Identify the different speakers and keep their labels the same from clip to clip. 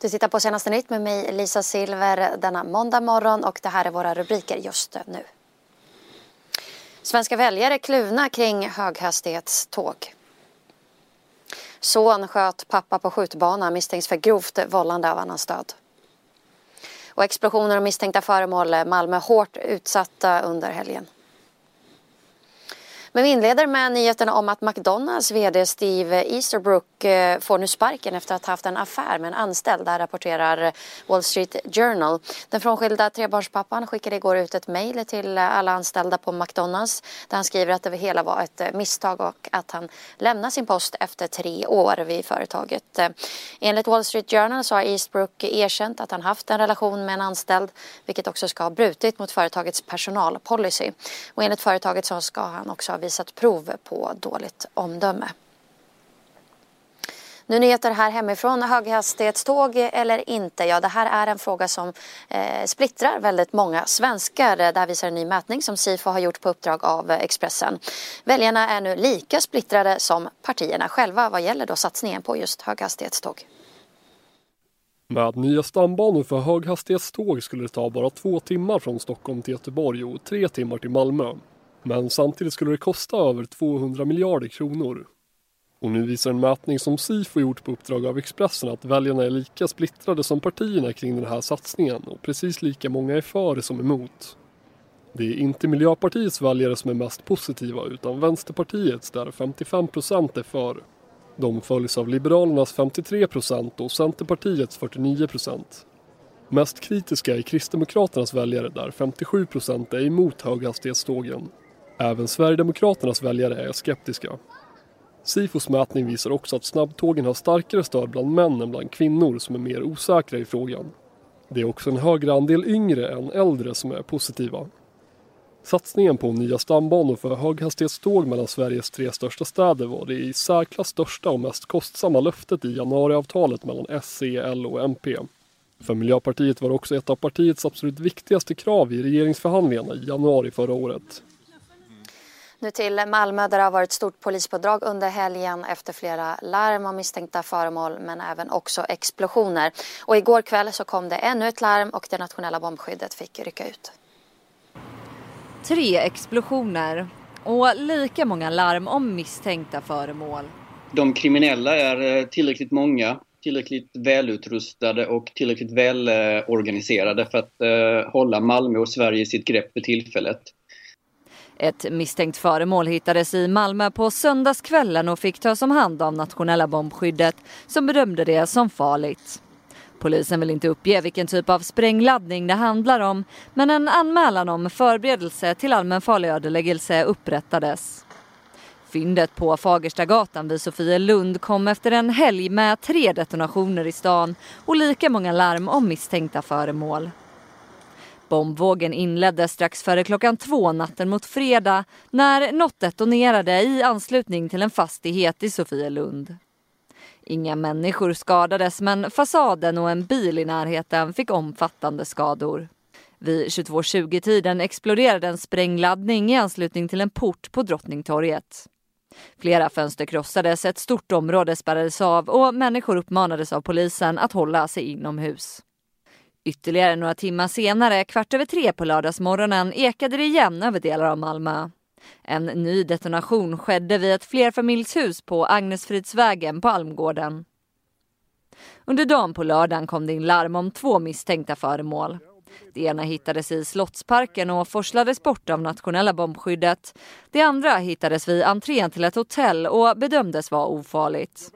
Speaker 1: Du tittar på senaste nytt med mig Lisa Silver denna måndag morgon och det här är våra rubriker just nu. Svenska väljare kluvna kring höghastighetståg. Son sköt pappa på skjutbana misstänks för grovt vållande av annans död. Och explosioner och misstänkta föremål Malmö hårt utsatta under helgen. Men vi inleder med nyheterna om att McDonalds VD Steve Easterbrook eh, får nu sparken efter att ha haft en affär med en anställd. Det rapporterar Wall Street Journal. Den frånskilda trebarnspappan skickade igår ut ett mejl till alla anställda på McDonalds där han skriver att det hela var ett misstag och att han lämnar sin post efter tre år vid företaget. Eh, enligt Wall Street Journal så har Eastbrook erkänt att han haft en relation med en anställd vilket också ska ha brutit mot företagets personalpolicy. Och enligt företaget så ska han också ha visat prov på dåligt omdöme. Nu nyheter här hemifrån. Höghastighetståg eller inte? Ja, det här är en fråga som eh, splittrar väldigt många svenskar. Det här visar en ny mätning som Sifo har gjort på uppdrag av Expressen. Väljarna är nu lika splittrade som partierna själva vad gäller då satsningen på just höghastighetståg.
Speaker 2: Med nya stambanor för höghastighetståg skulle det ta bara två timmar från Stockholm till Göteborg och tre timmar till Malmö. Men samtidigt skulle det kosta över 200 miljarder kronor. Och nu visar en mätning som Sifo gjort på uppdrag av Expressen att väljarna är lika splittrade som partierna kring den här satsningen och precis lika många är för som emot. Det är inte Miljöpartiets väljare som är mest positiva utan Vänsterpartiets där 55 procent är för. De följs av Liberalernas 53 procent och Centerpartiets 49 procent. Mest kritiska är Kristdemokraternas väljare där 57 procent är emot höghastighetstågen Även Sverigedemokraternas väljare är skeptiska. Sifos mätning visar också att snabbtågen har starkare stöd bland män än bland kvinnor som är mer osäkra i frågan. Det är också en högre andel yngre än äldre som är positiva. Satsningen på nya stambanor för höghastighetståg mellan Sveriges tre största städer var det i särklass största och mest kostsamma löftet i januariavtalet mellan S, C, L och MP. För Miljöpartiet var det också ett av partiets absolut viktigaste krav i regeringsförhandlingarna i januari förra året.
Speaker 1: Nu till Malmö där det har varit stort polispådrag under helgen efter flera larm om misstänkta föremål men även också explosioner. Och igår kväll så kom det ännu ett larm och det nationella bombskyddet fick rycka ut.
Speaker 3: Tre explosioner och lika många larm om misstänkta föremål.
Speaker 4: De kriminella är eh, tillräckligt många, tillräckligt välutrustade och tillräckligt välorganiserade för att eh, hålla Malmö och Sverige i sitt grepp för tillfället.
Speaker 3: Ett misstänkt föremål hittades i Malmö på söndagskvällen och fick tas om hand av nationella bombskyddet som bedömde det som farligt. Polisen vill inte uppge vilken typ av sprängladdning det handlar om men en anmälan om förberedelse till allmänfarlig ödeläggelse upprättades. Fyndet på Fagerstagatan vid Sofielund kom efter en helg med tre detonationer i stan och lika många larm om misstänkta föremål. Bombvågen inleddes strax före klockan två natten mot fredag när något detonerade i anslutning till en fastighet i Sofielund. Inga människor skadades men fasaden och en bil i närheten fick omfattande skador. Vid 22.20-tiden exploderade en sprängladdning i anslutning till en port på Drottningtorget. Flera fönster krossades, ett stort område spärrades av och människor uppmanades av polisen att hålla sig inomhus. Ytterligare några timmar senare, kvart över tre på lördagsmorgonen, ekade det igen över delar av Malmö. En ny detonation skedde vid ett flerfamiljshus på Agnesfridsvägen på Almgården. Under dagen på lördagen kom det in larm om två misstänkta föremål. Det ena hittades i Slottsparken och forslades bort av nationella bombskyddet. Det andra hittades vid entrén till ett hotell och bedömdes vara ofarligt.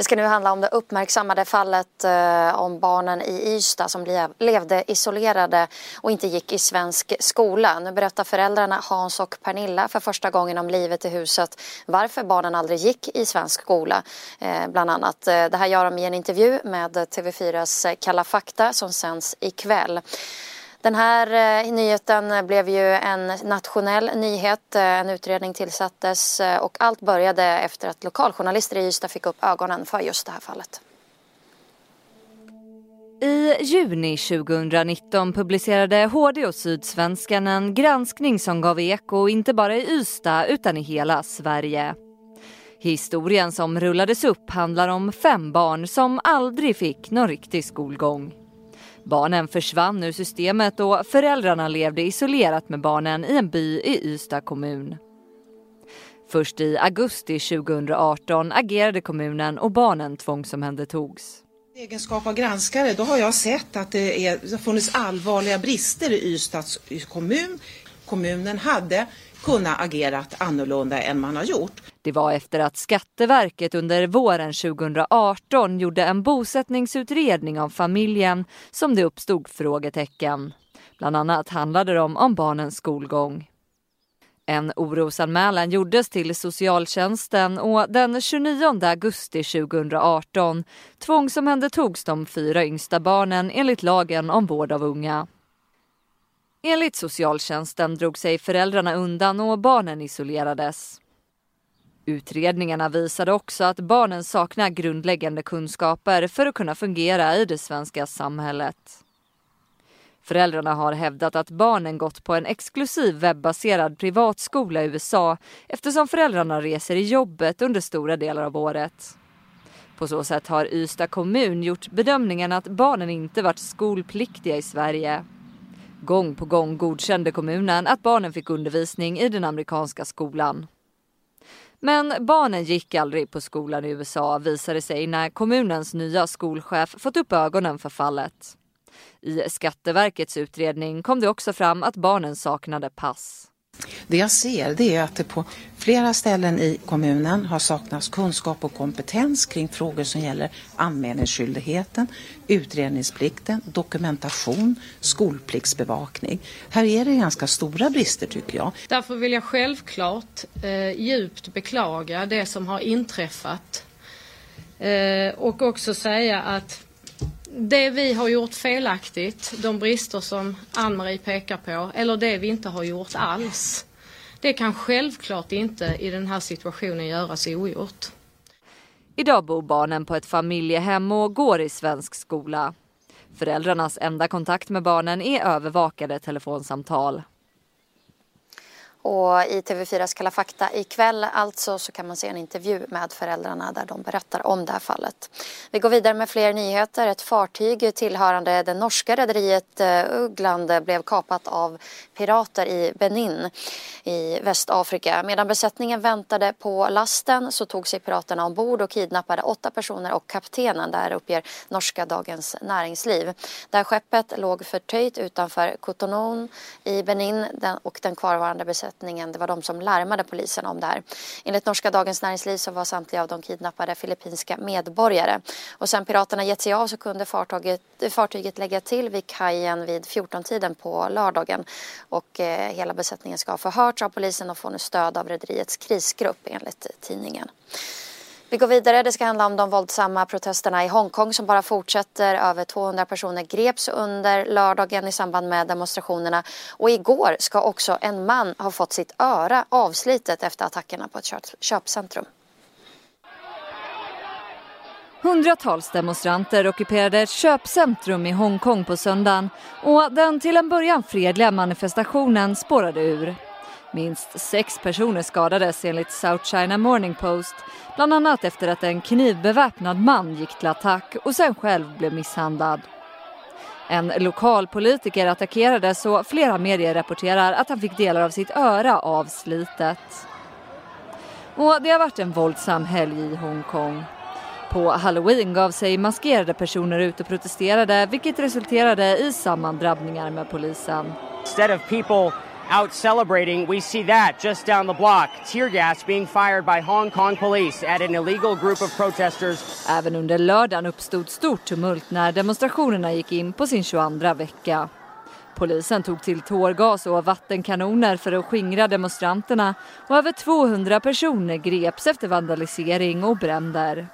Speaker 1: Det ska nu handla om det uppmärksammade fallet eh, om barnen i Ystad som lev, levde isolerade och inte gick i svensk skola. Nu berättar föräldrarna Hans och Pernilla för första gången om livet i huset varför barnen aldrig gick i svensk skola. Eh, bland annat. Eh, det här gör de i en intervju med TV4s Kalla fakta som sänds ikväll. Den här eh, nyheten blev ju en nationell nyhet. Eh, en utredning tillsattes eh, och allt började efter att lokaljournalister i Ystad fick upp ögonen för just det här fallet.
Speaker 3: I juni 2019 publicerade HD och Sydsvenskan en granskning som gav eko inte bara i Ystad utan i hela Sverige. Historien som rullades upp handlar om fem barn som aldrig fick någon riktig skolgång. Barnen försvann ur systemet och föräldrarna levde isolerat med barnen i en by i Ystad kommun. Först i augusti 2018 agerade kommunen och barnen tvångsomhändertogs.
Speaker 5: I egenskap av granskare då har jag sett att det, är, det har funnits allvarliga brister i Ystads kommun. Kommunen hade kunna agerat annorlunda än man har gjort.
Speaker 3: Det var efter att Skatteverket under våren 2018 gjorde en bosättningsutredning av familjen som det uppstod frågetecken. Bland annat handlade det om, om barnens skolgång. En orosanmälan gjordes till socialtjänsten och den 29 augusti 2018 tvångsomhändertogs de fyra yngsta barnen enligt lagen om vård av unga. Enligt socialtjänsten drog sig föräldrarna undan och barnen isolerades. Utredningarna visade också att barnen saknar grundläggande kunskaper för att kunna fungera i det svenska samhället. Föräldrarna har hävdat att barnen gått på en exklusiv webbaserad privatskola i USA eftersom föräldrarna reser i jobbet under stora delar av året. På så sätt har Ystad kommun gjort bedömningen att barnen inte varit skolpliktiga i Sverige. Gång på gång godkände kommunen att barnen fick undervisning i den amerikanska skolan. Men barnen gick aldrig på skolan i USA visade sig när kommunens nya skolchef fått upp ögonen för fallet. I Skatteverkets utredning kom det också fram att barnen saknade pass.
Speaker 5: Det jag ser det är att det på flera ställen i kommunen har saknats kunskap och kompetens kring frågor som gäller anmälningsskyldigheten, utredningsplikten, dokumentation, skolpliktsbevakning. Här är det ganska stora brister tycker jag.
Speaker 6: Därför vill jag självklart eh, djupt beklaga det som har inträffat eh, och också säga att det vi har gjort felaktigt, de brister som Ann-Marie pekar på, eller det vi inte har gjort alls. Det kan självklart inte i den här situationen göras ogjort.
Speaker 3: Idag bor barnen på ett familjehem och går i svensk skola. Föräldrarnas enda kontakt med barnen är övervakade telefonsamtal.
Speaker 1: Och i TV4s Kalla fakta ikväll alltså så kan man se en intervju med föräldrarna där de berättar om det här fallet. Vi går vidare med fler nyheter. Ett fartyg tillhörande det norska rederiet eh, Uggland blev kapat av pirater i Benin i Västafrika. Medan besättningen väntade på lasten så tog sig piraterna ombord och kidnappade åtta personer och kaptenen. Där uppger norska Dagens Näringsliv. Där skeppet låg förtöjt utanför Cotonou i Benin och den kvarvarande besättningen besättningen. Det var de som larmade polisen om det här. Enligt norska Dagens Näringsliv så var samtliga av de kidnappade filippinska medborgare. Och sen piraterna gett sig av så kunde fartyget, fartyget lägga till vid kajen vid 14-tiden på lördagen. Och eh, hela besättningen ska ha förhörts av polisen och får nu stöd av rederiets krisgrupp enligt tidningen. Vi går vidare. Det ska handla om de våldsamma protesterna i Hongkong som bara fortsätter. Över 200 personer greps under lördagen i samband med demonstrationerna. Och igår ska också en man ha fått sitt öra avslitet efter attackerna på ett köpcentrum.
Speaker 3: Hundratals demonstranter ockuperade ett köpcentrum i Hongkong på söndagen och den till en början fredliga manifestationen spårade ur. Minst sex personer skadades enligt South China Morning Post bland annat efter att en knivbeväpnad man gick till attack och sen själv blev misshandlad. En lokal politiker attackerades och flera medier rapporterar att han fick delar av sitt öra avslitet. Och det har varit en våldsam helg i Hongkong. På halloween gav sig maskerade personer ut och protesterade vilket resulterade i sammandrabbningar med polisen.
Speaker 7: Instead of people out celebrating. We see that just down the block. Tear gas being fired by Hong Kong police at an illegal group of protesters.
Speaker 3: Även under lördagen uppstod stort tumult när demonstrationerna gick in på sin 22 vecka. Polisen tog till tårgas och vattenkanoner för att skingra demonstranterna och över 200 personer greps efter vandalisering och bränder.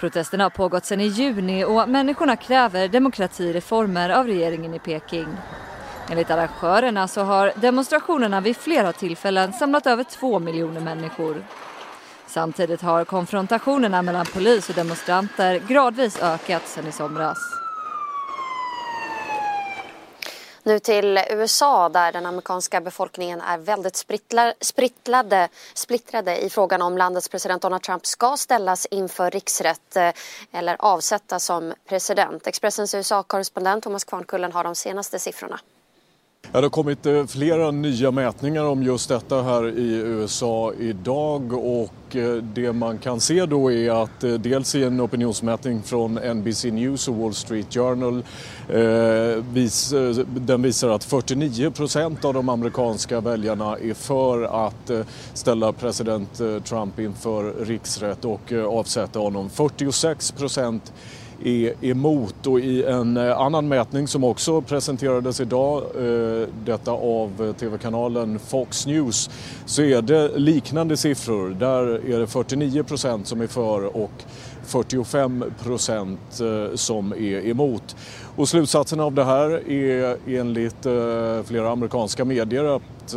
Speaker 3: Protesterna har pågått sedan i juni och människorna kräver demokratireformer av regeringen i Peking. Enligt arrangörerna så har demonstrationerna vid flera tillfällen samlat över två miljoner människor. Samtidigt har konfrontationerna mellan polis och demonstranter gradvis ökat sedan i somras.
Speaker 1: Nu till USA där den amerikanska befolkningen är väldigt splittrade, splittrade i frågan om landets president Donald Trump ska ställas inför riksrätt eh, eller avsättas som president. Expressens USA-korrespondent Thomas Kvarnkullen har de senaste siffrorna.
Speaker 8: Ja, det har kommit eh, flera nya mätningar om just detta här i USA idag och eh, det man kan se då är att eh, dels i en opinionsmätning från NBC News och Wall Street Journal den visar att 49 procent av de amerikanska väljarna är för att ställa president Trump inför riksrätt och avsätta honom. 46 procent är emot. Och i en eh, annan mätning som också presenterades idag, eh, detta av tv-kanalen Fox News, så är det liknande siffror. Där är det 49 procent som är för och 45 procent eh, som är emot. Och slutsatsen av det här är enligt flera amerikanska medier att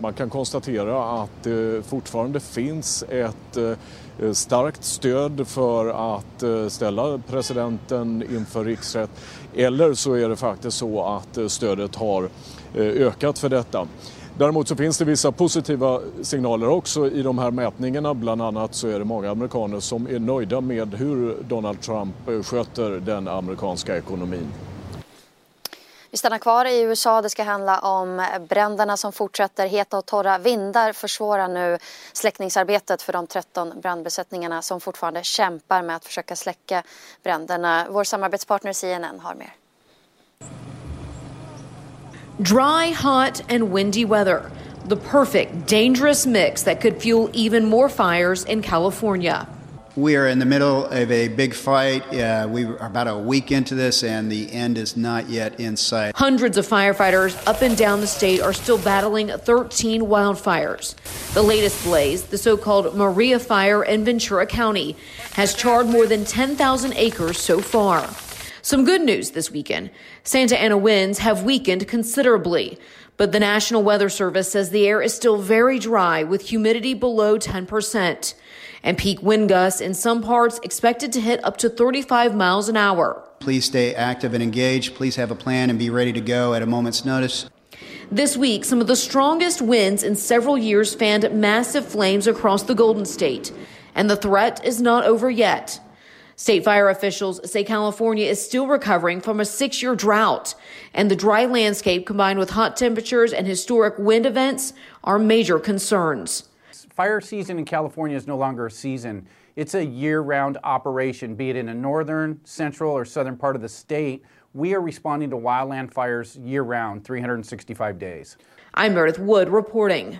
Speaker 8: man kan konstatera att det fortfarande finns ett eh, starkt stöd för att eh, ställa presidenten inför riksrätt eller så är det faktiskt så att stödet har ökat för detta. Däremot så finns det vissa positiva signaler också i de här mätningarna. Bland annat så är det många amerikaner som är nöjda med hur Donald Trump sköter den amerikanska ekonomin.
Speaker 1: Vi stannar kvar i USA. Det ska handla om bränderna som fortsätter. Heta och torra vindar försvårar nu släckningsarbetet för de 13 brandbesättningarna som fortfarande kämpar med att försöka släcka bränderna. Vår samarbetspartner CNN har mer.
Speaker 9: Dry, hot and windy weather. The perfect dangerous mix that could fuel even more fires in California.
Speaker 10: We are in the middle of a big fight. Uh, we are about a week into this, and the end is not yet in sight.
Speaker 9: Hundreds of firefighters up and down the state are still battling 13 wildfires. The latest blaze, the so called Maria Fire in Ventura County, has charred more than 10,000 acres so far. Some good news this weekend Santa Ana winds have weakened considerably. But the National Weather Service says the air is still very dry with humidity below 10% and peak wind gusts in some parts expected to hit up to 35 miles an hour.
Speaker 10: Please stay active and engaged. Please have a plan and be ready to go at a moment's notice.
Speaker 9: This week, some of the strongest winds in several years fanned massive flames across the Golden State, and the threat is not over yet. State fire officials say California is still recovering from a six year drought, and the dry landscape combined with hot temperatures and historic wind events are major concerns
Speaker 11: fire season in California is no longer a season. It's a year round operation, be it in a northern, central, or southern part of the state. We are responding to wildland fires year round, 365 days.
Speaker 9: I'm Meredith Wood reporting.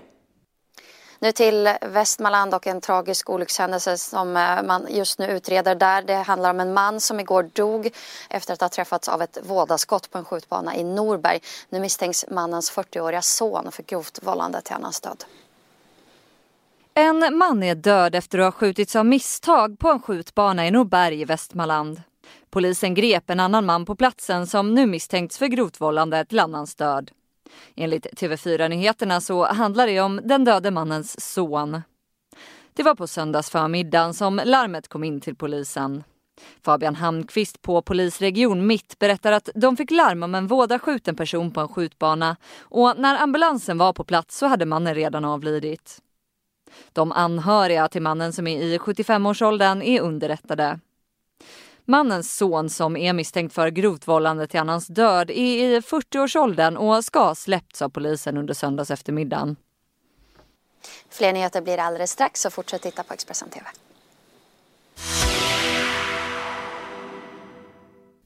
Speaker 1: Nu till Västmanland och en tragisk olyckshändelse som eh, man just nu utreder där. Det handlar om en man som igår dog efter att ha träffats av ett vådaskott på en skjutbana i Norberg. Nu misstänks mannens 40-åriga son för grovt vållande till annans död.
Speaker 3: En man är död efter att ha skjutits av misstag på en skjutbana i Norberg i Västmanland. Polisen grep en annan man på platsen som nu misstänks för grovt vållande till annans död. Enligt TV4 Nyheterna så handlar det om den döde mannens son. Det var på söndagsförmiddagen som larmet kom in till polisen. Fabian Hamnqvist på polisregion Mitt berättar att de fick larm om en vådaskjuten person på en skjutbana och när ambulansen var på plats så hade mannen redan avlidit. De anhöriga till mannen som är i 75-årsåldern är underrättade. Mannens son som är misstänkt för grovt vållande till annans död är i 40-årsåldern och ska ha släppts av polisen under söndags eftermiddagen.
Speaker 1: Fler nyheter blir alldeles strax så fortsätt titta på Expressen TV.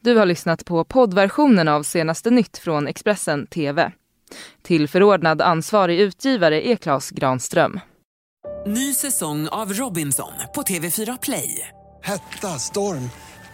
Speaker 12: Du har lyssnat på poddversionen av senaste nytt från Expressen TV. Tillförordnad ansvarig utgivare är Klas Granström.
Speaker 13: Ny säsong av Robinson på TV4 Play.
Speaker 14: Hetta, storm,